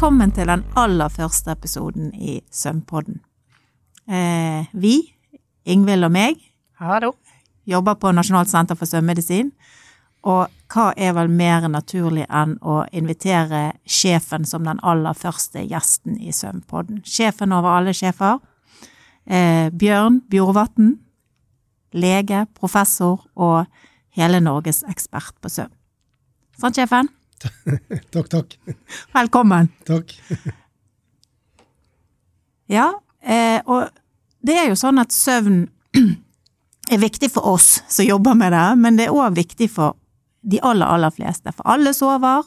Velkommen til den aller første episoden i Søvnpodden. Eh, vi, Ingvild og meg, Hallo. jobber på Nasjonalt senter for søvnmedisin. Og hva er vel mer naturlig enn å invitere sjefen som den aller første gjesten i Søvnpodden? Sjefen over alle sjefer. Eh, Bjørn Bjorvatn. Lege, professor og hele Norges ekspert på søvn. Sant, sjefen? Takk, takk. Velkommen. Takk. Ja, eh, og det er jo sånn at søvn er viktig for oss som jobber med det, men det er òg viktig for de aller, aller fleste. For alle sover,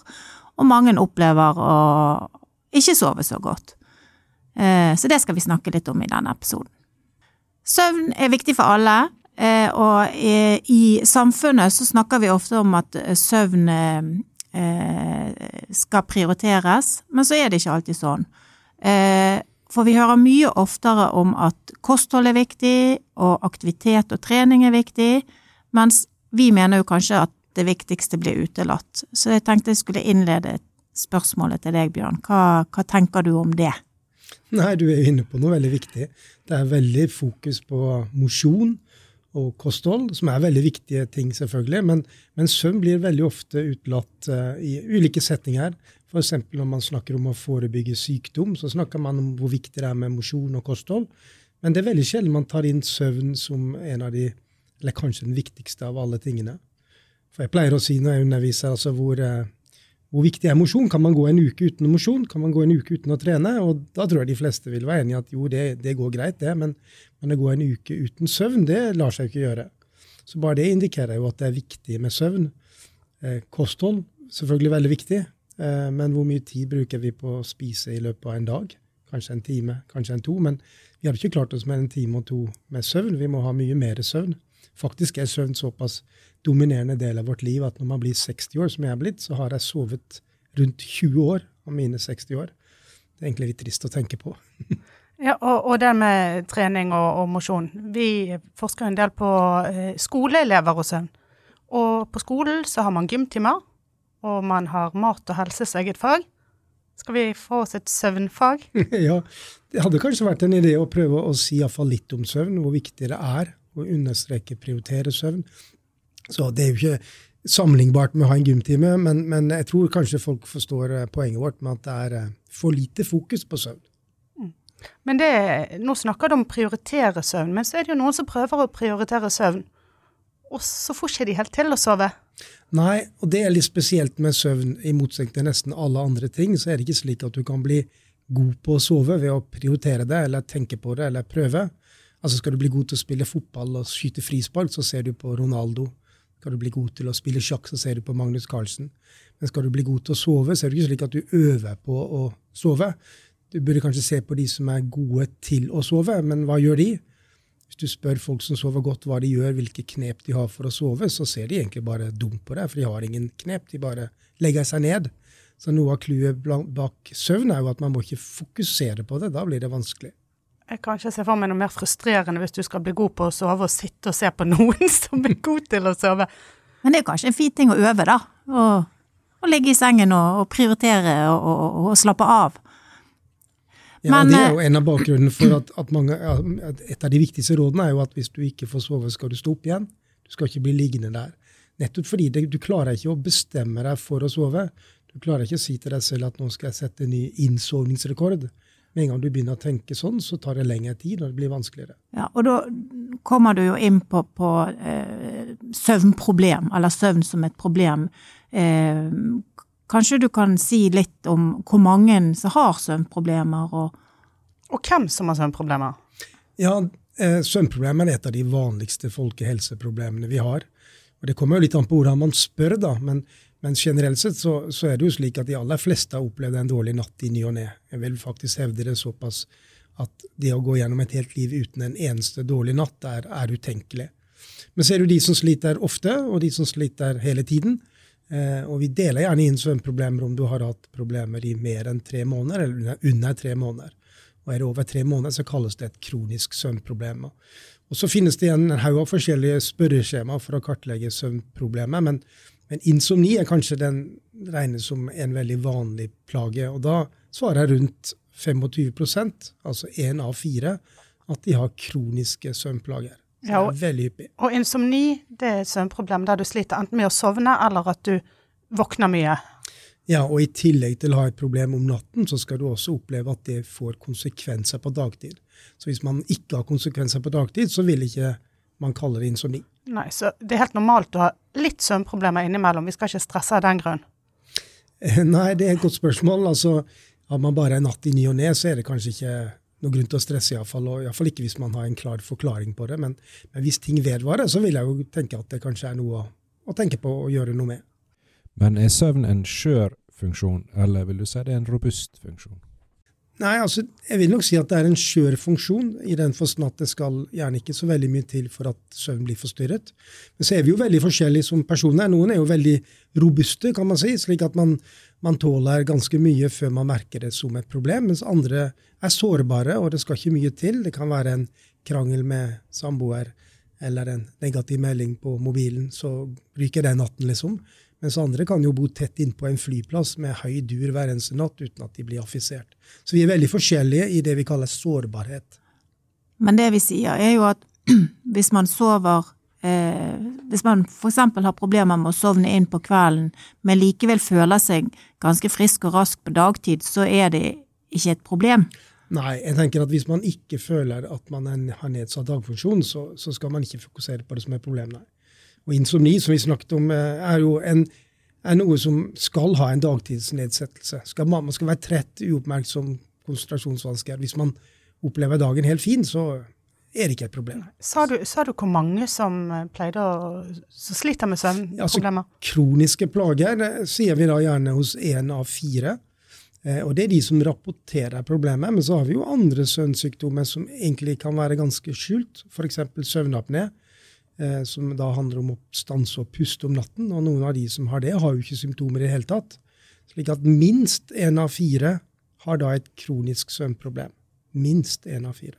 og mange opplever å ikke sove så godt. Eh, så det skal vi snakke litt om i denne episoden. Søvn er viktig for alle, eh, og i, samfunnet så snakker vi ofte om at søvn skal prioriteres, men så er det ikke alltid sånn. Eh, for vi hører mye oftere om at kosthold er viktig, og aktivitet og trening er viktig, mens vi mener jo kanskje at det viktigste blir utelatt. Så jeg tenkte jeg skulle innlede spørsmålet til deg, Bjørn. Hva, hva tenker du om det? Nei, du er jo inne på noe veldig viktig. Det er veldig fokus på mosjon og kosthold, som er veldig viktige ting, selvfølgelig. Men, men søvn blir veldig ofte utelatt uh, i ulike setninger. F.eks. når man snakker om å forebygge sykdom, så snakker man om hvor viktig det er med mosjon og kosthold. Men det er veldig sjelden man tar inn søvn som en av de, eller kanskje den viktigste av alle tingene. For jeg pleier å si når jeg underviser, altså hvor, uh, hvor viktig er mosjon? Kan man gå en uke uten mosjon? Kan man gå en uke uten å trene? Og da tror jeg de fleste vil være enig i at jo, det, det går greit, det. Men, men å gå en uke uten søvn, det lar seg ikke gjøre. Så bare det indikerer jo at det er viktig med søvn. Eh, kosthold, selvfølgelig veldig viktig. Eh, men hvor mye tid bruker vi på å spise i løpet av en dag? Kanskje en time, kanskje en to. Men vi hadde ikke klart oss med en time og to med søvn. Vi må ha mye mer søvn. Faktisk er søvn såpass dominerende del av vårt liv at når man blir 60 år, som jeg er blitt, så har jeg sovet rundt 20 år av mine 60 år. Det er egentlig litt trist å tenke på. Ja, og, og det med trening og, og mosjon. Vi forsker en del på eh, skoleelever og søvn. Og på skolen så har man gymtimer, og man har mat og helses eget fag. Skal vi få oss et søvnfag? ja, det hadde kanskje vært en idé å prøve å si iallfall litt om søvn, hvor viktig det er å understreke prioritere søvn. Så det er jo ikke sammenlignbart med å ha en gymtime, men, men, jeg tror kanskje folk forstår eh, poenget vårt med at det er eh, for lite fokus på søvn. Men det, nå snakker du om prioritere søvn, men så er det jo noen som prøver å prioritere søvn, og så får ikke de helt til å sove. Nei, og det er litt spesielt med søvn. I motsetning til nesten alle andre ting, så er det ikke slik at du kan bli god på å sove ved å prioritere det, eller tenke på det, eller prøve. Altså Skal du bli god til å spille fotball og skyte frispark, så ser du på Ronaldo. Skal du bli god til å spille sjakk, så ser du på Magnus Carlsen. Men skal du bli god til å sove, så er det ikke slik at du øver på å sove. Du burde kanskje se på de som er gode til å sove, men hva gjør de? Hvis du spør folk som sover godt hva de gjør, hvilke knep de har for å sove, så ser de egentlig bare dumt på det, for de har ingen knep. De bare legger seg ned. Så noe av clouet bak søvn er jo at man må ikke fokusere på det. Da blir det vanskelig. Jeg kan ikke se for meg noe mer frustrerende hvis du skal bli god på å sove og sitte og se på noen som er god til å sove. Men det er kanskje en fin ting å øve, da. Å ligge i sengen og, og prioritere og, og, og, slappe av. Ja, Men, Det er jo en av bakgrunnen for at, at, mange, at, et av de viktigste rådene er jo at hvis du ikke får sove, skal du stå opp igjen. Du skal ikke bli liggende der. Nettopp fordi det, du klarer ikke å bestemme deg for å sove. Du klarer ikke å si til deg selv at nå skal jeg sette en ny innsovningsrekord. Med en gang du begynner å tenke sånn, så tar det lengre tid, og det blir vanskeligere. Ja, Og da kommer du jo inn på, på eh, søvnproblem, eller søvn som et problem. Eh, kanskje du kan si litt om hvor mange som har søvnproblemer, og Og hvem som har søvnproblemer? Ja, eh, søvnproblemer er et av de vanligste folkehelseproblemene vi har. Og Det kommer jo litt an på hvordan man spør, da. men men generelt sett så, så, er det jo slik at de aller fleste har opplevd en dårlig natt i ny og ne. Jeg vil faktisk hevde det såpass at det å gå gjennom et helt liv uten en eneste dårlig natt er, er utenkelig. Men så er det jo de som sliter ofte, og de som sliter hele tiden. Eh, og vi deler gjerne inn søvnproblemer om du har hatt problemer i mer enn tre måneder, eller under, tre måneder. Og er det over tre måneder, så kalles det et kronisk søvnproblem. Og så finnes det en haug av forskjellige spørreskjemaer for å kartlegge søvnproblemet. men men insomni er kanskje den regnes som en veldig vanlig plage. og Da svarer rundt 25% altså én av fire, at de har kroniske søvnplager. Ja, og- veldig hyppig. Og insomni det er et søvnproblem der du sliter enten med å sovne, eller at du våkner mye. Ja, og i tillegg til å ha et problem om natten, så skal du også oppleve at det får konsekvenser på dagtid. Så hvis man ikke har konsekvenser på dagtid, så vil ikke man kalle det insomni. Nei, så det er helt normalt å ha litt søvnproblemer innimellom. Vi skal ikke stresse av den grunn. Eh, Nei, det er et godt spørsmål. Altså, har man bare en natt i ny og ne, så er det kanskje ikke noe grunn til å stresse, iallfall. Og iallfall ikke hvis man har en klar forklaring på det. Men, men hvis ting vedvarer, så vil jeg jo tenke at det kanskje er noe å, å tenke på og gjøre noe med. Men er søvn en skjør funksjon, eller vil du si det er en robust funksjon? Nei, altså, jeg vil nok si at det er en skjør funksjon, i den forstand at det skal gjerne ikke så veldig mye til for at søvn blir forstyrret. Men så er vi jo veldig forskjellige som personer. Noen er jo veldig robuste, kan man si, slik at man, man tåler ganske mye før man merker det som et problem, mens andre er sårbare, og det skal ikke mye til. Det kan være en krangel med samboer eller en negativ melding på mobilen, så ryker den natten, liksom. Mens andre kan jo bo tett innpå en flyplass med høy dur hver eneste natt uten at de blir affisert. Så vi er veldig forskjellige i det vi kaller sårbarhet. Men det vi sier, er jo at hvis man sover eh, Hvis man f.eks. har problemer med å sovne inn på kvelden, men likevel føler seg ganske frisk og rask på dagtid, så er det ikke et problem. Nei, jeg tenker at hvis man ikke føler at man har nedsatt dagfunksjon, så, så skal man ikke fokusere på det som er problemet. Og insomni, som vi snakket om, eh, er jo en, er noe som skal ha en dagtidsnedsettelse. Skal man, man skal være trett, uoppmerksom, konsentrasjonsvansker. Hvis man opplever dagen helt fin, så er det ikke et problem. Sa du, sa du hvor mange som eh, pleide å som sliter med Altså, kroniske plager det sier vi da gjerne hos én av fire. Eh, og det er de som rapporterer problemet. Men så har vi jo andre søvnsykdommer som egentlig kan være ganske skjult. F.eks. søvnapné, eh, som da handler om å stanse og puste om natten. Og noen av de som har det, har jo ikke symptomer i det hele tatt. Slik at minst én av fire har da et kronisk søvnproblem. Minst én av fire.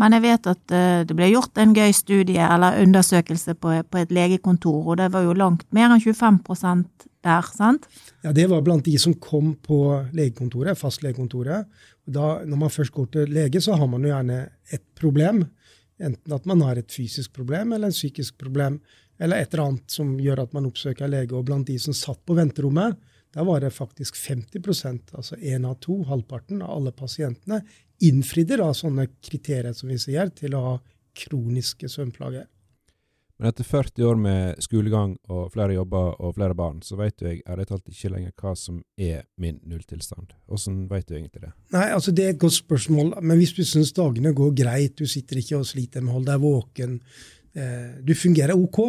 Men jeg vet at eh, det ble gjort en gøy studie eller undersøkelse på, på et legekontor, og det var jo langt mer enn 25% der, sant? Ja, Det var blant de som kom på legekontoret, fastlegekontoret. Da, når man først går til lege, så har man jo gjerne et problem. Enten at man har et fysisk problem eller en psykisk problem, eller et eller annet som gjør at man oppsøker lege. Og blant de som satt på venterommet, der var det faktisk 50% altså én av to, halvparten av alle pasientene, innfridde da sånne kriterier som vi sier, til å ha kroniske søvnplager. Men etter 40 år med skolegang og flere jobber og flere barn, så vet jo jeg ærlig talt ikke lenger hva som er min nulltilstand. Åssen vet du egentlig det? Nei, altså Det er et godt spørsmål. Men hvis du syns dagene går greit, du sitter ikke og sliter med å holde deg våken, eh, du fungerer ok,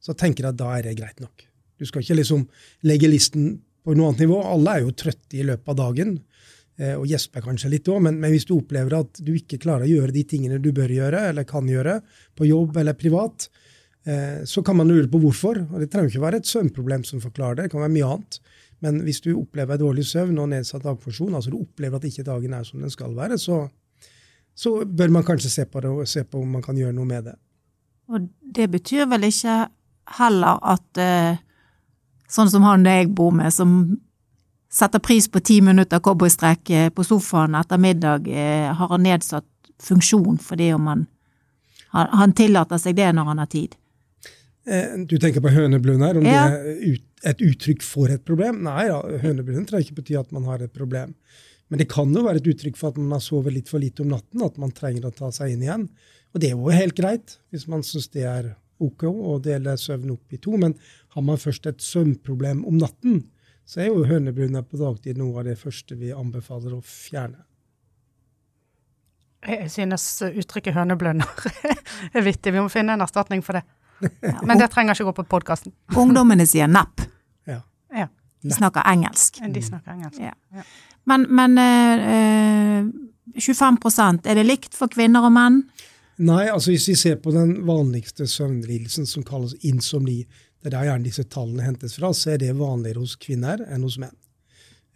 så tenker jeg at da er det greit nok. Du skal ikke liksom legge listen på noe annet nivå. Alle er jo trøtte i løpet av dagen, eh, og gjesper kanskje litt òg, men, men hvis du opplever at du ikke klarer å gjøre de tingene du bør gjøre, eller kan gjøre, på jobb eller privat, så kan man lure på hvorfor. Og det trenger ikke være et søvnproblem som forklarer det, det kan være mye annet. Men hvis du opplever dårlig søvn og nedsatt dagfunksjon, altså du opplever at ikke dagen er som den skal være, så, så bør man kanskje se på det og se på om man kan gjøre noe med det. Og det betyr vel ikke heller at eh, sånn som han jeg bor med, som setter pris på ti minutter cowboystrekk eh, på sofaen etter middag, eh, har han nedsatt funksjon fordi om han, han tillater seg det når han har tid. Eh, Du tenker på høneblund her, om Ja. det er ut, et uttrykk for et problem? Nei, ja, høneblund trenger ikke bety at man har et problem. Men det kan jo være et uttrykk for at man har sovet litt for lite om natten, at man trenger å ta seg inn igjen. Og det er jo helt greit, hvis man syns det er ok å dele søvn opp i to. Men har man først et søvnproblem om natten, så er jo høneblundet på dagtid noe av det første vi anbefaler å fjerne. Jeg synes uttrykket høneblunder er vittig. Vi må finne en erstatning for det. Ja, Men det trenger ikke gå på podkasten. Ungdommene sier napp. Ja. Ja, De snakker engelsk. de snakker engelsk. Ja. Ja. Men, men eh, eh, 25% er det likt for kvinner og menn? Nei, altså hvis vi ser på den vanligste søvnlidelsen som kalles insomni, det er der gjerne disse tallene hentes fra, så er det vanligere hos kvinner enn hos menn.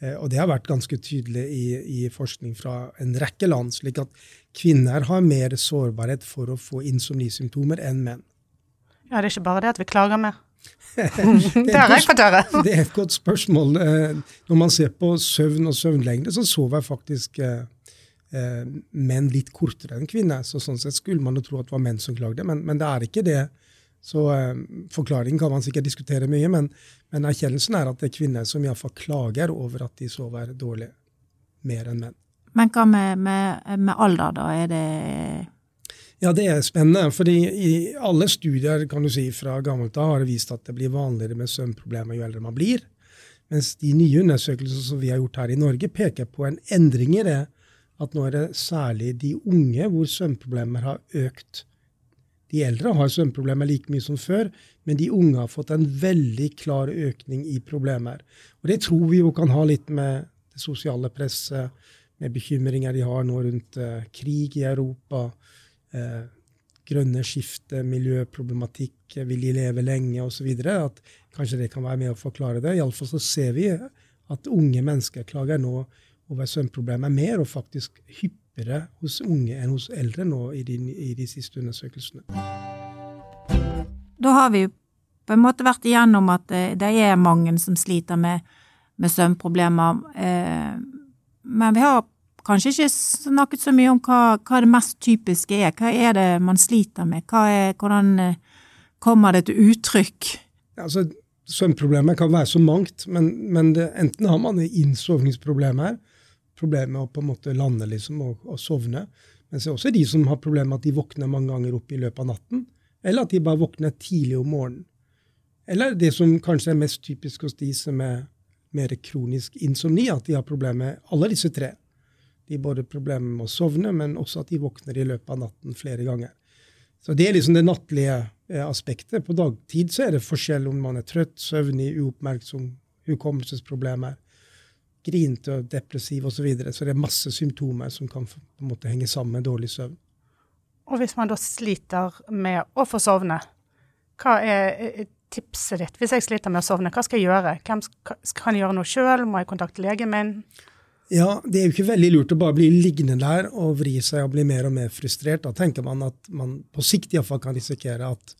Eh, Og det har vært ganske tydelig i, i forskning fra en rekke land, slik at kvinner har mer sårbarhet for å få insomnisymptomer enn menn. Ja, det er ikke bare det at vi klager mer. Det har jeg fått høre. Det er et godt spørsmål. Eh, Når man ser på søvn og søvnlengde, så sover faktisk eh, eh, menn litt kortere enn kvinner. Så sånn sett skulle man jo tro at det var menn som klagde, men, men det er ikke det. Så eh, Forklaringen kan man sikkert diskutere mye, men, men erkjennelsen er at det er kvinner som iallfall klager over at de sover dårlig mer enn menn. Men hva med, med, med alder, da? Er det Ja, det er spennende. fordi i alle studier kan du si, fra gammelt av har det vist at det blir vanligere med søvnproblemer jo eldre man blir. Mens de nye undersøkelsene som vi har gjort her i Norge, peker på en endring i det. At nå er det særlig de unge hvor søvnproblemer har økt. De eldre har søvnproblemer like mye som før, men de unge har fått en veldig klar økning i problemer. Og Det tror vi jo kan ha litt med det sosiale presset, med bekymringer de har nå rundt eh, krig i Europa, eh, grønne skifte, miljøproblematikk, eh, vil de leve lenge osv. At kanskje det kan være med å forklare det. Iallfall så ser vi at unge mennesker klager nå over søvnproblemer mer, og faktisk hyppigere hos unge enn hos eldre nå i de, i de siste undersøkelsene. Da har vi på en måte vært igjennom at det, det er mange som sliter med, med søvnproblemer. Eh, men vi har kanskje ikke snakket så mye om hva, hva det mest typiske er. Hva er det man sliter med? Er, hvordan eh, kommer det til uttrykk? Altså, Søvnproblemer kan være så mangt, men, men det, enten har man innsovningsproblemer, problemer med å på en måte lande liksom, og, og sovne, men så er det også de som har problemer med at de våkner mange ganger opp i løpet av natten, eller at de bare våkner tidlig om morgenen. Eller det som kanskje er mest typisk hos de som er mer kronisk insomni, at de har problemer med alle disse tre. De både problemer med å sovne, men også at de våkner i løpet av natten flere ganger. Så Det er liksom det nattlige eh, aspektet. På dagtid så er det forskjell om man er trøtt, søvnig, uoppmerksom, hukommelsesproblemer, grinete, depressiv osv. Så, videre. så det er masse symptomer som kan på en måte henge sammen med dårlig søvn. Og hvis man da sliter med å få sovne, hva er tipset ditt? Hvis jeg sliter med å sovne, hva skal jeg gjøre? Hvem skal, kan jeg gjøre noe sjøl? Må jeg kontakte legen min? Ja, Det er jo ikke veldig lurt å bare bli liggende der og vri seg og bli mer og mer frustrert. Da tenker man at man på sikt iallfall kan risikere at,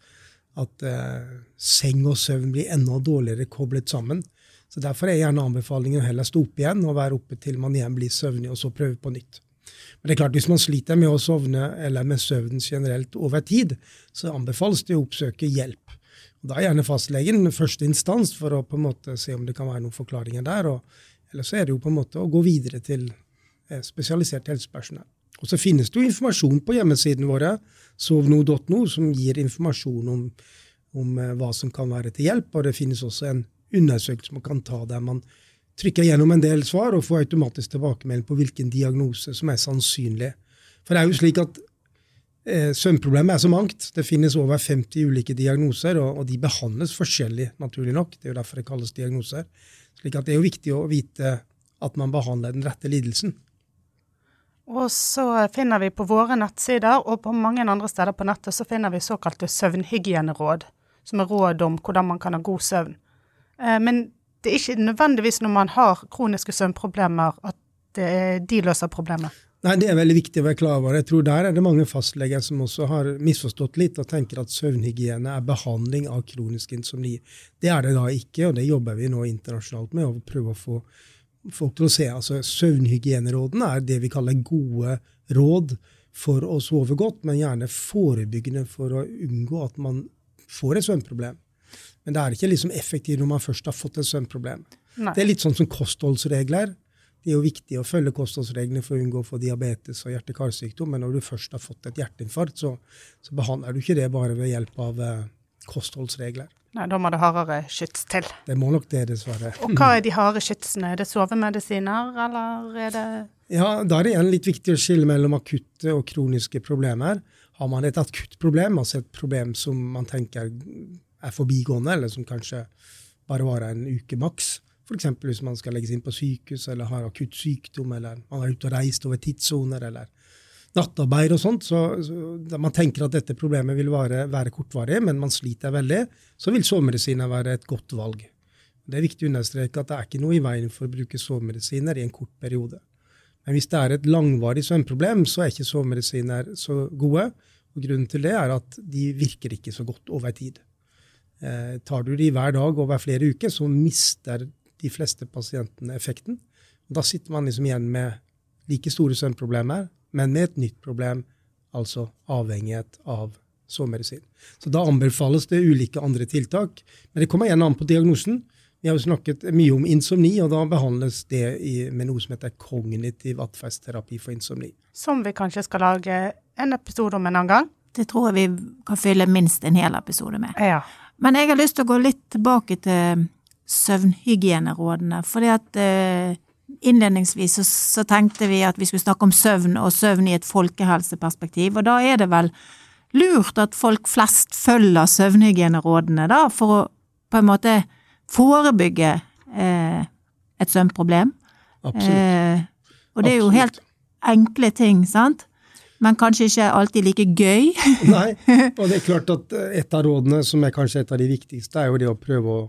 at eh, seng og søvn blir enda dårligere koblet sammen. Så Derfor er gjerne anbefalingen å heller stå opp igjen og være oppe til man igjen blir søvnig, og så prøve på nytt. Men det er klart, hvis man sliter med å sovne eller med søvn generelt over tid, så anbefales det å oppsøke hjelp. Og da er gjerne fastlegen første instans for å på en måte se om det kan være noen forklaringer der. og eller så er det jo på en måte å gå videre til eh, spesialisert helsepersonell. Og så finnes det jo informasjon på hjemmesiden våre, sovno.no, som gir informasjon om, om, eh, hva som kan være til hjelp. Og det finnes også en undersøkelse man kan ta der man trykker gjennom en del svar og får automatisk tilbakemelding på hvilken diagnose som er sannsynlig. For det er jo slik at søvnproblemet er så mangt. Det finnes over 50 ulike diagnoser, og de behandles forskjellig, naturlig nok. Det er jo derfor det kalles diagnoser. Slik at det er jo viktig å vite at man behandler den rette lidelsen. Og så finner vi på våre nettsider og på mange andre steder på nettet så finner vi såkalte søvnhygieneråd, som er råd om hvordan man kan ha god søvn. Eh, men det er ikke nødvendigvis når man har kroniske søvnproblemer at de løser problemet. Nei, Det er veldig viktig å være klar over. Jeg tror Der er det mange fastleger som også har misforstått litt og tenker at søvnhygiene er behandling av kronisk insomni. Det er det da ikke, og det jobber vi nå internasjonalt med. å prøve å få folk til å se. Altså, Søvnhygienerådene er det vi kaller gode råd for å sove godt, men gjerne forebyggende for å unngå at man får et søvnproblem. Men det er ikke liksom effektivt når man først har fått et søvnproblem. Nei. Det er litt sånn som kostholdsregler. Det er jo viktig å følge kostholdsreglene for å unngå å få diabetes og hjerte-karsykdom, men når du først har fått et hjerteinfarkt, så, så, behandler du ikke det bare ved hjelp av eh, kostholdsregler. Nei, Da må det hardere skyts til. Det må nok det, dessverre. Og hva er de harde skytsene? Er det sovemedisiner, eller er det Ja, Da er det igjen litt viktig å skille mellom akutte og kroniske problemer. Har man et akutt problem, altså et problem som man tenker er forbigående, eller som kanskje bare varer en uke maks, F.eks. hvis man skal legges inn på sykehus eller har akutt sykdom, eller man er ute og reist over tidssoner eller nattarbeid og sånt, så, så man tenker at dette problemet vil være, være, kortvarig, men man sliter veldig, så vil sovemedisiner være et godt valg. Det er viktig å understreke at det er ikke noe i veien for å bruke sovemedisiner i en kort periode. Men hvis det er et langvarig søvnproblem, så er ikke sovemedisiner så gode. og Grunnen til det er at de virker ikke så godt over tid. Eh, tar du de hver dag over flere uker, så mister de fleste pasientene effekten. Da sitter man liksom igjen med like store søvnproblemer, men med et nytt problem, altså avhengighet av sovemedisin. Så da anbefales det ulike andre tiltak. Men det kommer igjen an på diagnosen. Vi har jo snakket mye om insomni, og da behandles det i, med noe som heter kognitiv atferdsterapi for insomni. Som vi kanskje skal lage en episode om en annen gang. Det tror jeg vi kan fylle minst en hel episode med. Ja. Men jeg har lyst til å gå litt tilbake til søvnhygienerådene, fordi at eh, innledningsvis så, så, tenkte vi at vi skulle snakke om søvn, og søvn i et folkehelseperspektiv, og da er det vel lurt at folk flest følger søvnhygienerådene, da, for å på en måte forebygge eh, et søvnproblem. Absolutt. Eh, og det er jo helt enkle ting, sant? Men kanskje ikke alltid like gøy. Nei, og det er klart at et av rådene, som er kanskje et av de viktigste, er jo det å prøve å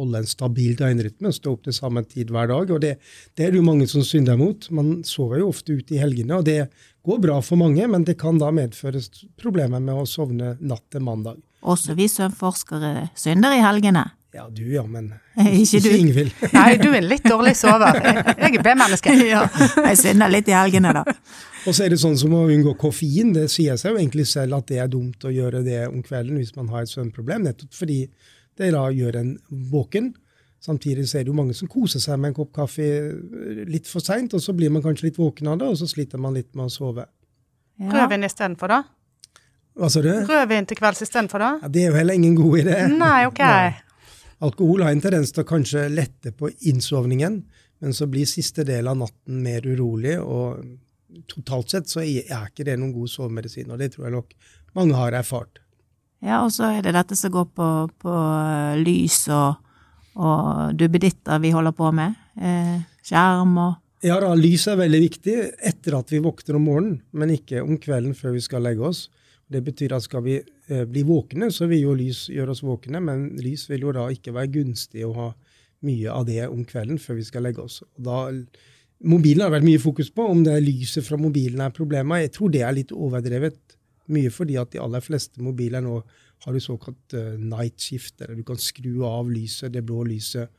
holde en stabil døgnrytme, stå opp til samme tid hver dag. og Det, det er det jo mange som synder mot. Man sover jo ofte ute i helgene, og det går bra for mange, men det kan da medføre problemer med å sovne natt til mandag. Også vi søvnforskere synder i helgene. Ja, du ja, men ikke, ikke Ingvild. Nei, du er litt dårlig sover. Jeg er B-menneske. ja, jeg synder litt i helgene, da. Og så er det sånn som å unngå koffein. Det sier seg jo egentlig selv at det er dumt å gjøre det om kvelden hvis man har et søvnproblem, nettopp fordi det da gjør en våken. Samtidig så er det jo mange som koser seg med en kopp kaffe litt for seint, og så blir man kanskje litt våken av det, og så sliter man litt med å sove. Ja. Rødvin istedenfor, da? Hva sa du? Rødvin til kvelds istedenfor, da? Ja, det er jo heller ingen god idé. Nei, ok. Nei. Alkohol har en tendens til å kanskje lette på innsovningen, men så blir siste del av natten mer urolig, og totalt sett så er ikke det noen god sovemedisin, og det tror jeg nok mange har erfart. Ja, og så er det dette som går på, på lys og, og duppeditter vi holder på med. Eh, skjerm og Ja da, lys er veldig viktig etter at vi våkner om morgenen, men ikke om kvelden før vi skal legge oss. Det betyr at skal vi eh, bli våkne, så vil jo lys gjøre oss våkne, men lys vil jo da ikke være gunstig å ha mye av det om kvelden før vi skal legge oss. Og da, mobilen har vært mye fokus på om det er lyset fra mobilen er problemet. Jeg tror det er litt overdrevet. Mye fordi at de aller fleste mobiler nå har du såkalt uh, night shift, eller du kan skru av lyset, det blå lyset,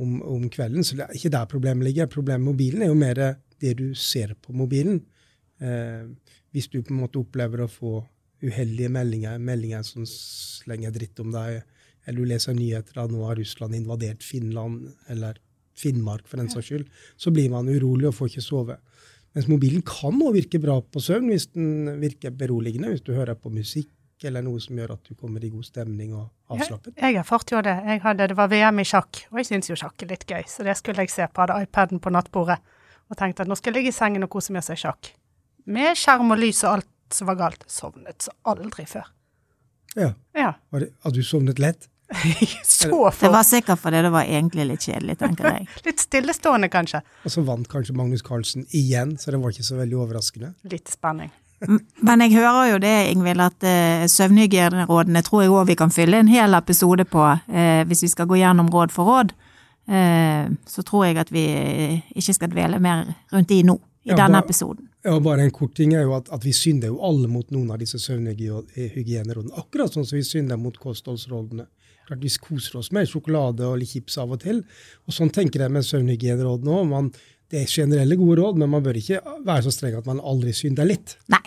om, om, kvelden. Så det er ikke der problemet ligger. Problemet med mobilen er jo mer det du ser på mobilen. Uh, hvis du på en måte opplever å få uheldige meldinger, meldinger som slenger dritt om deg, eller du leser nyheter at nå har Russland invadert Finland, eller Finnmark for den saks skyld, så blir man urolig og får ikke sove. Mens mobilen kan òg virke bra på søvn hvis den virker beroligende, hvis du hører på musikk eller noe som gjør at du kommer i god stemning og avslappet. Jeg, jeg erfarte jo det. Jeg hadde, det var VM i sjakk, og jeg syns jo sjakk er litt gøy, så det skulle jeg se på. Hadde iPaden på nattbordet og tenkte at nå skal jeg ligge i sengen og kose med seg sjakk. Med skjerm og lys og alt som var galt. Sovnet så aldri før. Ja. ja. Har du sovnet lett? så for. Det var sikkert fordi det var egentlig litt kjedelig, tenker jeg. litt stillestående, kanskje. Og så vant kanskje Magnus Carlsen igjen, så det var ikke så veldig overraskende. Litt spenning. Men jeg hører jo det, Ingvild, at uh, søvnhygienerådene tror jeg òg vi kan fylle en hel episode på, uh, hvis vi skal gå gjennom råd for råd. Uh, så tror jeg at vi ikke skal dvele mer rundt de nå, i ja, denne bare, episoden. Ja, bare en kort ting er jo at, at vi synder jo alle mot noen av disse søvnhygienerådene. Akkurat sånn som vi synder mot kostholdsrådene. Klart Vi koser oss med sjokolade og litt chips av og til. Og sånn tenker jeg med søvnhygieneråd nå. Man, det er generelle gode råd, men man bør ikke være så streng at man aldri synder litt. Nei.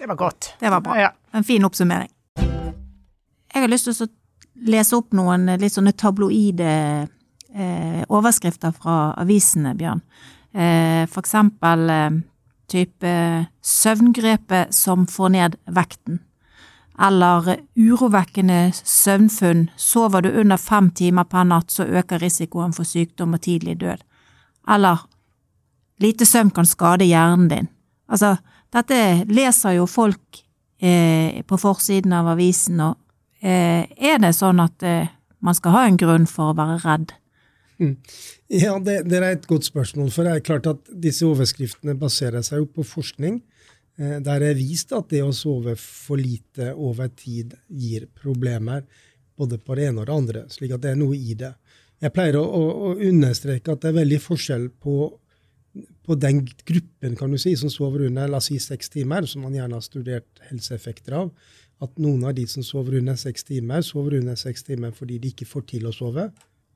Det var godt. Det var bra. Ja. En fin oppsummering. Jeg har lyst til å lese opp noen litt sånne tabloide eh, overskrifter fra avisene, Bjørn. Eh, for eksempel eh, type 'Søvngrepet som får ned vekten' eller urovekkende søvnfunn, sover du under fem timer per natt, så øker risikoen for sykdom og tidlig død. Eller lite søvn kan skade hjernen din. Altså, dette leser jo folk eh, på forsiden av avisen, og eh, er det sånn at eh, man skal ha en grunn for å være redd? Mm. Ja, det, det, er et godt spørsmål. For det er klart at disse overskriftene baserer seg jo på forskning. Eh, der er vist at det å sove for lite over tid gir problemer, både på det ene og det andre. slik at det er noe i det. Jeg pleier å, å, å understreke at det er veldig forskjell på, på, den gruppen kan du si, som sover under la oss si seks timer, som man gjerne har studert helseeffekter av. at noen av de som sover under seks timer, sover under seks timer fordi de ikke får til å sove.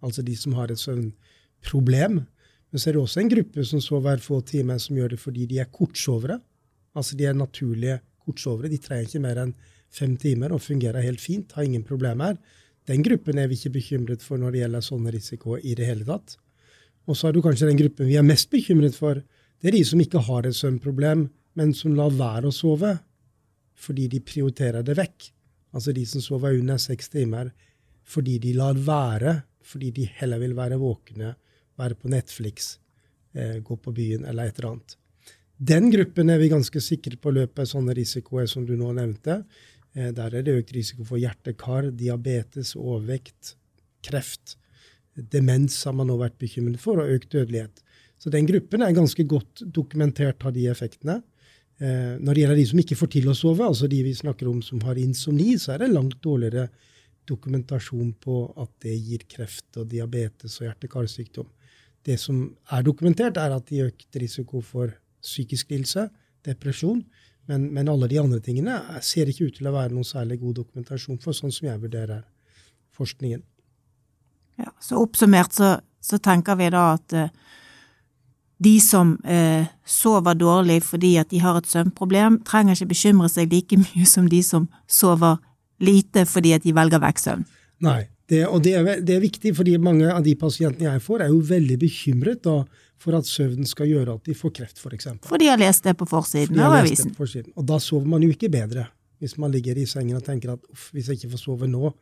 Altså de som har et søvnproblem. Men så er det også en gruppe som sover få timer, som gjør det fordi de er kortsovere. Altså de er naturlige kortsovere. De trenger ikke mer enn fem timer og fungerer helt fint, har ingen problemer. Den gruppen er vi ikke bekymret for når det gjelder sånne risiko i det hele tatt. Og så er du kanskje den gruppen vi er mest bekymret for. Det er de som ikke har et søvnproblem, men som lar være å sove fordi de prioriterer det vekk. Altså de som sover under seks timer fordi de lar være, fordi de heller vil være våkne, være på Netflix, eh, gå på byen eller et eller annet. Den gruppen er vi ganske sikre på løper sånne risikoer som du nå nevnte. Eh, der er det økt risiko for hjerte-kar, diabetes, overvekt, kreft. Demens har man nå vært bekymret for, og økt dødelighet. Så den gruppen er ganske godt dokumentert av de effektene. Eh, når det gjelder de som ikke får til å sove, altså de vi snakker om som har insomni, så er det langt dårligere dokumentasjon på at det gir kreft og diabetes og hjerte-karsykdom. Det som er dokumentert, er at de økt risiko for psykisk lidelse, depresjon, men, men, alle de andre tingene ser ikke ut til å være noen særlig god dokumentasjon for, sånn som jeg vurderer forskningen. Ja, Så oppsummert så, så tenker vi da at uh, de som uh, sover dårlig fordi at de har et søvnproblem, trenger ikke bekymre seg like mye som de som sover lite fordi at de velger vekk søvn. Nei, det, og det er, det er, viktig, fordi mange av de pasientene jeg får, er jo veldig bekymret da, for at søvnen skal gjøre at de får kreft, f.eks. For, eksempel. for de har lest det på forsiden av avisen. Og da sover man jo ikke bedre, hvis man ligger i sengen og tenker at hvis jeg ikke får sove nå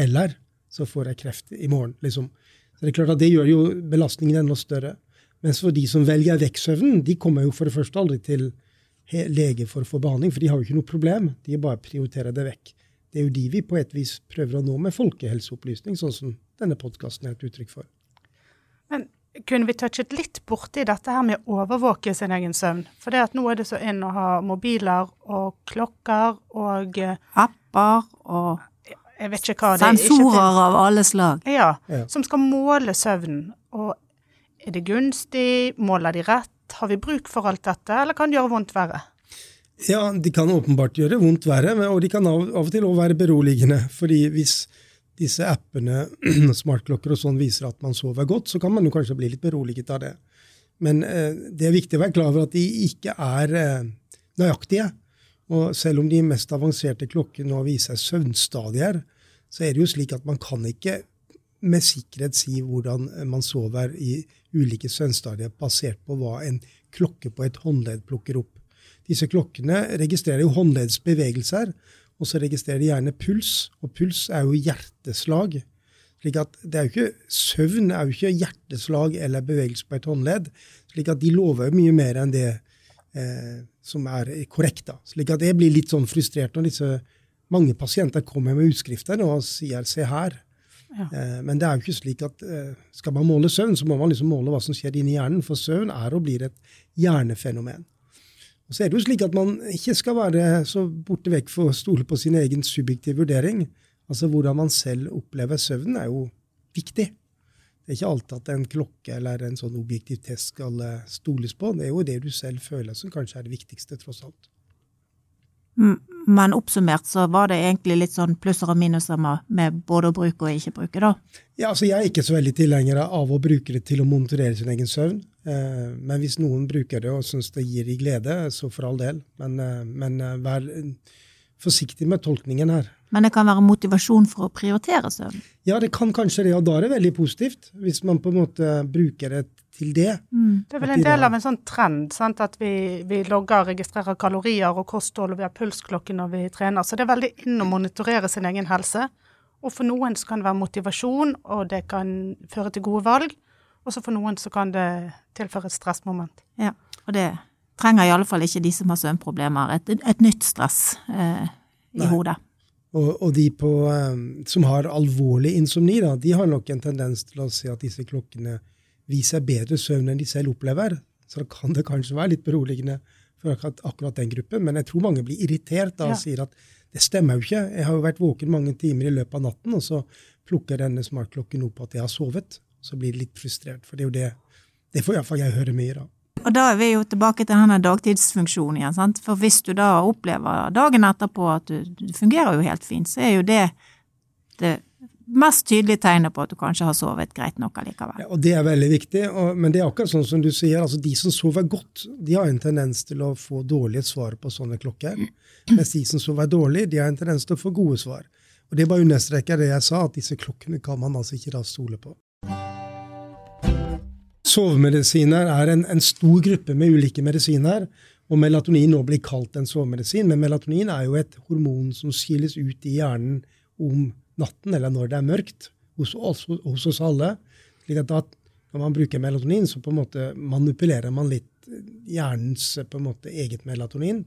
heller, så får jeg kreft i morgen. liksom. Så det er klart at det gjør jo belastningen enda større. Mens for de som velger vekk søvnen, de kommer jo for det første aldri til lege for å få behandling, for de har jo ikke noe problem. De bare prioriterer det vekk. Det er jo de vi på et vis prøver å nå med folkehelseopplysning, sånn som denne podkasten er et uttrykk for. Men kunne vi touchet litt borti dette her med å overvåke sin egen søvn? For det at nå er det så inn å ha mobiler og klokker og eh, Apper og jeg vet ikke hva det er. Sensorer av alle slag. Ja, ja, som skal måle søvnen. Og er det gunstig? Måler de rett? Har vi bruk for alt dette, eller kan det gjøre vondt verre? Ja, de kan åpenbart gjøre vondt verre, og de kan av, og til òg være beroligende. fordi hvis disse appene, smartklokker og sånn, viser at man sover godt, så kan man jo kanskje bli litt beroliget av det. Men eh, det er viktig å være klar over at de ikke er eh, nøyaktige. Og selv om de mest avanserte klokkene nå viser søvnstadier, så er det jo slik at man kan ikke med sikkerhet si hvordan man sover i ulike søvnstadier basert på hva en klokke på et håndledd plukker opp. Disse klokkene registrerer jo håndleddsbevegelser, og så registrerer de gjerne puls, og puls er jo hjerteslag. slik at det er jo ikke, Søvn er jo ikke hjerteslag eller bevegelse på et håndledd. slik at de lover mye mer enn det eh, som er korrekt. da. Slik at jeg blir litt sånn frustrert når disse mange pasienter kommer med utskrifter og sier 'se her'. Ja. Eh, men det er jo ikke slik at eh, skal man måle søvn, så må man liksom måle hva som skjer inni hjernen. For søvn er og blir et hjernefenomen. Og så er det jo slik at man ikke skal være så borte vekk for å stole på sin egen subjektive vurdering. Altså Hvordan man selv opplever søvnen, er jo viktig. Det er ikke alltid at en klokke eller en sånn objektiv test skal eh, stoles på. Det er jo det du selv føler som kanskje er det viktigste, tross alt. Men oppsummert så var det egentlig litt sånn plusser og minuser med både å bruke og ikke bruke, da? Ja, altså Jeg er ikke så veldig tilhenger av å bruke det til å monitorere sin egen søvn. Eh, men hvis noen bruker det og syns det gir i glede, så for all del. Men, eh, men eh, vær forsiktig med tolkningen her. Men det kan være motivasjon for å prioritere søvn? Ja, det kan kanskje det, og da er det veldig positivt. Hvis man på en måte bruker det til det. Mm. Det er vel en del av en sånn trend, sant? at vi, vi logger, registrerer kalorier og kosthold, og vi har pulsklokke når vi trener. Så det er veldig inn å monitorere sin egen helse. Og for noen så kan det være motivasjon, og det kan føre til gode valg. Og så for noen så kan det tilføre et stressmoment. Ja, og det trenger i alle fall ikke de som har søvnproblemer, et, et nytt stress eh, i Nei. hodet. Og, og, de på, um, som har alvorlig insomni, da, de har nok en tendens til å se at disse klokkene viser bedre søvn enn de selv opplever. Så da kan det kanskje være litt beroligende for akkurat, akkurat den gruppen. Men jeg tror mange blir irritert da og ja. sier at det stemmer jo ikke. Jeg har jo vært våken mange timer i løpet av natten, og så plukker denne smartklokken opp at jeg har sovet. Så blir de litt frustrert, for det er jo det Det får iallfall jeg høre mye av. Og da er vi jo tilbake til denne dagtidsfunksjonen igjen, sant. For hvis du da opplever dagen etterpå at du, du fungerer jo helt fint, så er jo det det mest tydelige tegnet på at du kanskje har sovet greit nok allikevel. Ja, og Det er veldig viktig, og, men det er akkurat sånn som du sier, altså de som sover godt, de har en tendens til å få dårlige svar på sånne klokker. Mens de som sover dårlig, de har en tendens til å få gode svar. Og Det bare understreker det jeg sa, at disse klokkene kan man altså ikke da stole på. Sovemedisiner er en, en, stor gruppe med ulike medisiner. Og melatonin nå blir kalt en sovemedisin, men melatonin er jo et hormon som skilles ut i hjernen om natten, eller når det er mørkt, hos oss, hos oss alle. slik at da, når man bruker melatonin, så på en måte manipulerer man litt hjernens på en måte eget melatonin.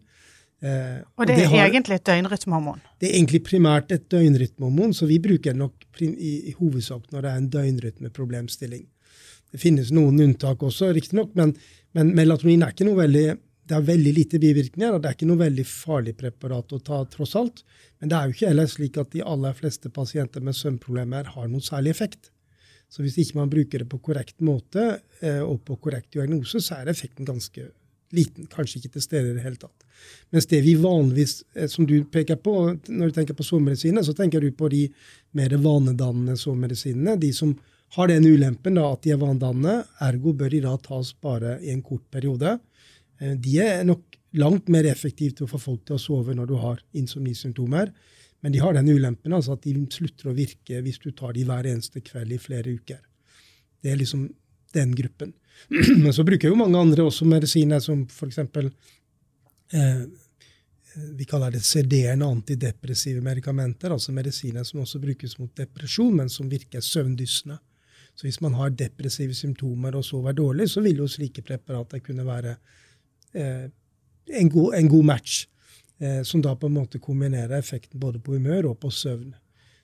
Eh, og det er og det har, egentlig et døgnrytmehormon? Det er egentlig primært et døgnrytmehormon, så vi bruker det nok i, i, hovedsak når det er en døgnrytmeproblemstilling. Det finnes noen unntak også, riktignok, men, men melatonin er ikke noe veldig det er veldig lite bivirkninger, og det er ikke noe veldig farlig preparat å ta, tross alt. Men det er jo ikke heller slik at de aller fleste pasienter med søvnproblemer har noen særlig effekt. Så hvis ikke man bruker det på korrekt måte eh, og på korrekt diagnose, så er effekten ganske liten, kanskje ikke til stede i det hele tatt. Mens det vi vanligvis, eh, som du peker på, når du tenker på sovemedisiner, så tenker du på de mer vanedannende sovemedisinene. De som har den ulempen da, at de er vanedannende, ergo bør de da tas bare i en kort periode. Eh, de er nok langt mer effektive til å få folk til å sove når du har insomnisymptomer. Men de har den ulempen altså at de slutter å virke hvis du tar de hver eneste kveld i flere uker. Det er liksom den gruppen. Men så bruker jo mange andre også medisiner som f.eks. Eh, vi kaller det sederende antidepressive medikamenter, altså medisiner som også brukes mot depresjon, men som virker søvndyssende. Så hvis man har depressive symptomer og sover dårlig, så vil jo slike preparater kunne være en, god, en, god, match, eh, som da på en måte kombinerer effekten både på humør og på søvn.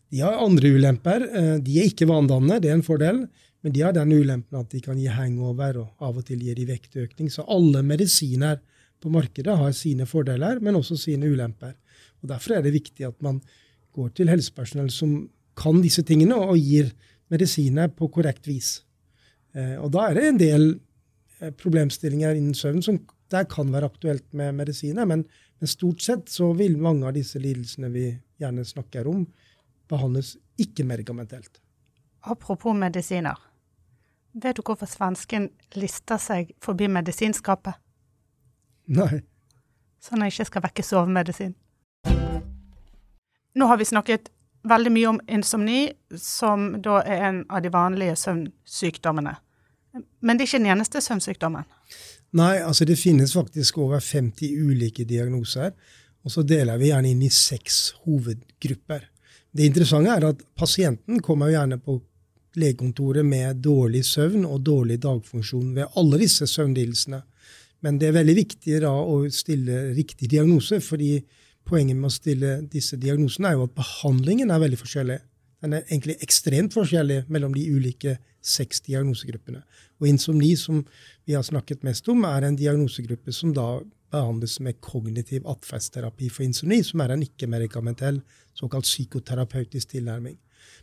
De har andre ulemper. Eh, de er ikke vanedannende, det er en fordel. Men de har den ulempen at de kan gi hangover, og av og til gir de vektøkning. Så alle medisiner på markedet har sine fordeler, men også sine ulemper. Og Derfor er det viktig at man går til helsepersonell som kan disse tingene, og gir medisiner på korrekt vis. Eh, og da er det en del eh, problemstillinger innen søvn som der kan være aktuelt med medisiner, men, men, stort sett så vil mange av disse lidelsene vi gjerne snakker om, behandles ikke-medikamentelt. Apropos medisiner. Vet du hvorfor svensken lister seg forbi medisinskapet? Nei. Sånn at jeg ikke skal vekke sovemedisin. Nå har vi snakket veldig mye om insomni, som da er en av de vanlige søvnsykdommene. Men det er ikke den eneste søvnsykdommen? Nei, altså det finnes faktisk over 50 ulike diagnoser. Og så deler vi gjerne inn i seks hovedgrupper. Det interessante er at pasienten kommer gjerne på legekontoret med dårlig søvn og dårlig dagfunksjon ved alle disse søvnlidelsene. Men det er veldig viktig da å stille riktig diagnose, fordi poenget med å stille disse diagnosene er jo at behandlingen er veldig forskjellig. Den er egentlig ekstremt forskjellig mellom de ulike seks diagnosegruppene. Og insomni, som vi har snakket mest om, er en diagnosegruppe som da behandles med kognitiv atferdsterapi for insomni, som er en ikke-medikamentell, såkalt psykoterapeutisk tilnærming.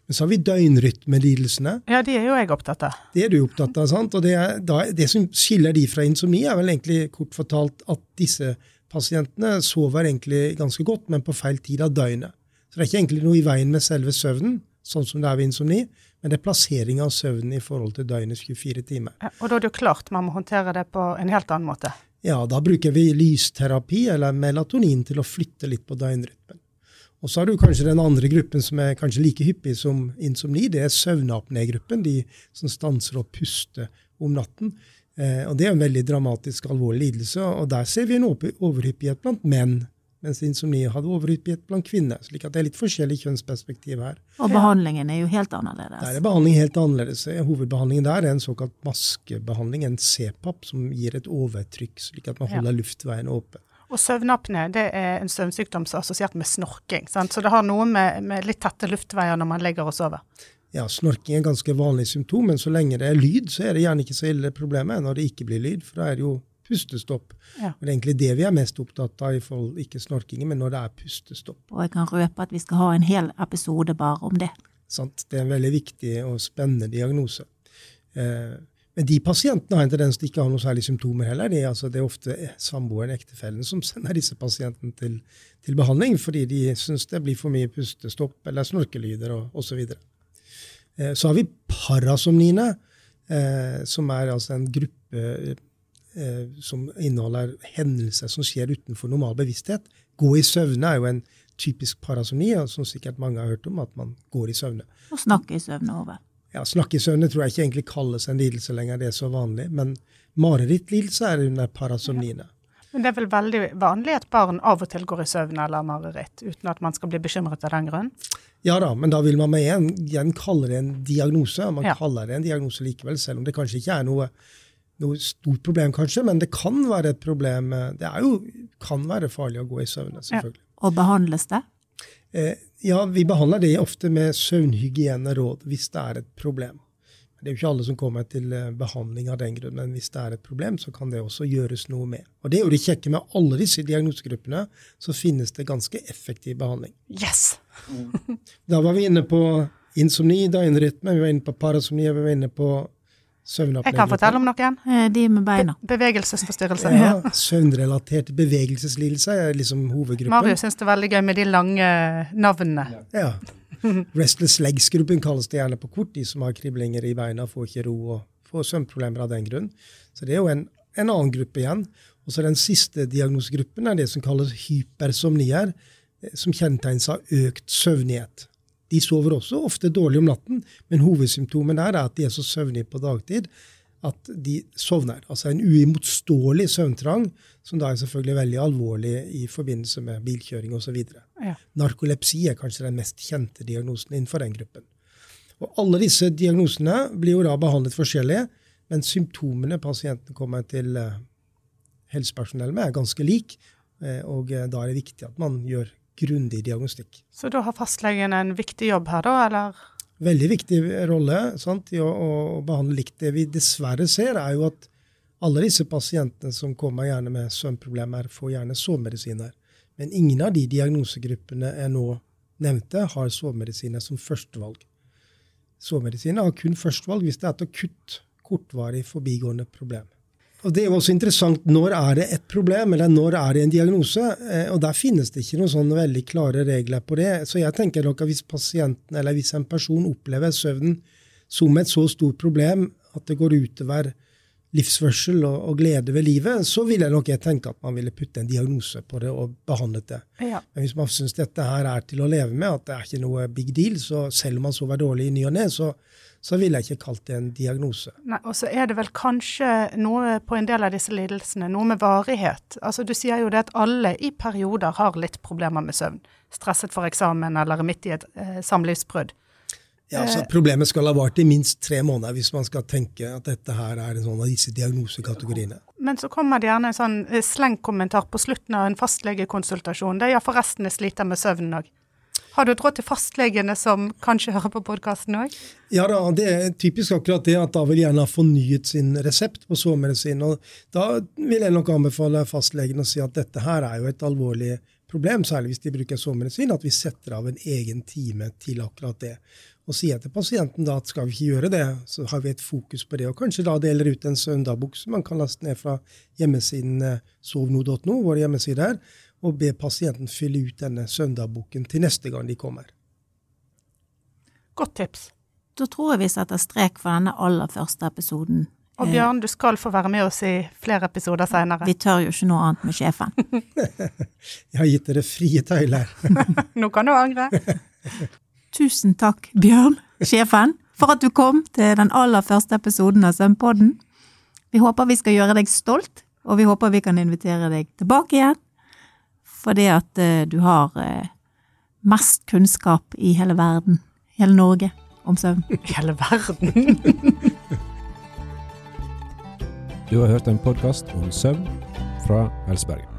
Men så har vi døgnrytmelidelsene. Ja, de er jo jeg opptatt av. Det er du opptatt av, sant? Og det, er, det som skiller de fra insomni, er vel egentlig kort fortalt at disse pasientene sover egentlig ganske godt, men på feil tid av døgnet. Så det er ikke egentlig noe i veien med selve søvnen, sånn som det er ved insomni, men det er plassering av søvnen i forhold til døgnets 24 timer. Og da er det jo klart man må håndtere det på en helt annen måte? Ja, da bruker vi lysterapi eller melatonin til å flytte litt på døgnrytmen. Og så har du kanskje den andre gruppen som er kanskje like hyppig som insomni. Det er søvnapnegruppen, de som stanser å puste om natten. Eh, og Det er en veldig dramatisk, alvorlig lidelse, og der ser vi en overhyppighet blant menn. Mens insomni hadde overhyppighet blant kvinner. slik at det er litt forskjellig kjønnsperspektiv her. Og behandlingen er jo helt annerledes. Der er behandlingen helt annerledes. Hovedbehandlingen der er en såkalt maskebehandling, en CPAP, som gir et overtrykk, slik at man holder ja. luftveien åpen. Og søvnapne det er en søvnsykdom som er assosiert med snorking. Sant? Så det har noe med, med litt tette luftveier når man ligger og sover ja, snorking er et ganske vanlig symptom, men så lenge det er lyd, så er det gjerne ikke så ille problemet når det ikke blir lyd, for da er det jo pustestopp. Ja. Og det er egentlig det vi er mest opptatt av, i forhold ikke snorkingen, men når det er pustestopp. Og jeg kan røpe at vi skal ha en hel episode bare om det. Sant. Det er en veldig viktig og spennende diagnose. Eh, Men de pasientene har en tendens til ikke å ha noen særlige symptomer heller. Det er, altså, det er ofte samboeren, ektefellen, som sender disse pasientene til, til behandling fordi de syns det blir for mye pustestopp eller snorkelyder og osv. Så, eh, så har vi parasomniene, eh, som er altså en gruppe eh, som inneholder hendelser som skjer utenfor normal bevissthet. Gå i søvne er jo en typisk parasomni, som sikkert mange har hørt om, at man går i søvne. Og snakke i søvne over. Ja, snakke i søvne tror jeg ikke egentlig kalles en lidelse lenger, det er så vanlig. Men marerittlidelse er under parasomniene. Men det er vel veldig vanlig at barn av og til går i søvne eller mareritt, uten at man skal bli bekymret av den grunn? Ja da, men da vil man med en, igjen kalle det en diagnose. Man Ja. kaller det en diagnose likevel, selv om det kanskje ikke er noe, noe stort problem, kanskje. Men det kan være et problem. Det er jo, kan være farlig å gå i søvne, selvfølgelig. Og behandles det? Eh, ja, vi behandler det ofte med søvnhygieneråd hvis det er et problem. Det er jo ikke alle som kommer til eh, behandling av den grunn, men hvis det er et problem, så kan det også gjøres noe med. Og det er jo det kjekke med alle disse diagnosegruppene, så finnes det ganske effektiv behandling. Yes! Da var vi inne på insomni, døgnrytme, vi var inne på parasomni, vi var inne på søvnapné. Jeg kan fortelle om noen. Eh, De med beina. Be bevegelsesforstyrrelse. Ja, søvnrelatert bevegelseslidelse er liksom hovedgruppen. Mario syns det er veldig gøy med de lange navnene. Ja. Restless legs-gruppen kalles det gjerne på kort. De som har kriblinger i beina, får ikke ro og får søvnproblemer av den grunn. Så det er jo en, en annen gruppe igjen. Og så den siste diagnosegruppen er det som kalles hypersomnier, eh, som kjennetegnes av økt søvnighet. De sover også ofte dårlig om natten, men hovedsymptomet er at de er så søvnige på dagtid at de sovner. Altså en uimotståelig søvntrang, som da er selvfølgelig veldig alvorlig i forbindelse med bilkjøring osv. Ja. Narkolepsi er kanskje den mest kjente diagnosen innenfor den gruppen. Og alle disse diagnosene blir jo da behandlet forskjellig, men symptomene pasienten kommer til eh, helsepersonell med, er ganske lik. eh, Og eh, da er det viktig at man gjør grundig diagnostikk. Så da har fastlegen en viktig jobb her, da, eller? Veldig viktig rolle sant, i å, å behandle likt. Det vi dessverre ser, er jo at alle disse pasientene som kommer gjerne med søvnproblemer, får gjerne sovemedisiner. Men ingen av de diagnosegruppene jeg nå nevnte, har sovemedisiner som førstevalg. Sovemedisiner har kun førstevalg hvis det er et akutt, kortvarig, forbigående problem. Og Det er jo også interessant når er det et problem, eller når er det en diagnose. Eh, og Der finnes det ikke noen sånne veldig klare regler på det. Så jeg tenker nok at hvis pasienten, eller hvis en person opplever søvnen som et så stort problem at det går utover livsførsel og, og glede ved livet, så ville nok jeg tenke at man ville putte en diagnose på det og behandlet det. Ja. Men hvis man syns dette her er til å leve med, at det er ikke noe big deal, så selv om man sover dårlig i ny og ne, så, så ville jeg ikke kalt det en diagnose. Nei, og så er det vel kanskje noe på en del av disse lidelsene, noe med varighet. Altså Du sier jo det at alle i perioder har litt problemer med søvn. Stresset for eksamen eller er midt i et eh, samlivsbrudd. Ja, altså Problemet skal ha vart i minst tre måneder hvis man skal tenke at dette her er en sånn av disse diagnosekategoriene. Men så kommer det gjerne en sånn eh, slengkommentar på slutten av en fastlegekonsultasjon. Det ja, forresten jeg sliter med søvnen òg. Har du et råd til fastlegene som kanskje hører på podkasten òg? Ja da, det er typisk akkurat det at da vil gjerne ha fornyet sin resept på sovemedisin. og Da vil jeg nok anbefale fastlegen å si at dette her er jo et alvorlig problem, særlig hvis de bruker sovemedisin, at vi setter av en egen time til akkurat det. Og sier til pasienten da at skal vi ikke gjøre det, så har vi et fokus på det. Og kanskje da deler ut en søndagbok som man kan laste ned fra hjemmesiden eh, sovno.no, vår hjemmeside her, og be pasienten fylle ut denne søndagboken til neste gang de kommer. Godt tips. Da tror jeg vi setter strek for denne aller første episoden. Og Bjørn, du skal få være med oss i flere episoder seinere. Vi tør jo ikke noe annet med sjefen. Jeg har gitt dere frie tøyler. Nå kan du angre. Tusen takk, Bjørn, sjefen, for at du kom til den aller første episoden av Søvnpodden. Vi håper vi skal gjøre deg stolt, og vi håper vi kan invitere deg tilbake igjen. Fordi at eh, du har eh, mest kunnskap i hele verden, hele Norge, om søvn. I hele verden. Du har hørt en podkast om søvn fra Helsebergen.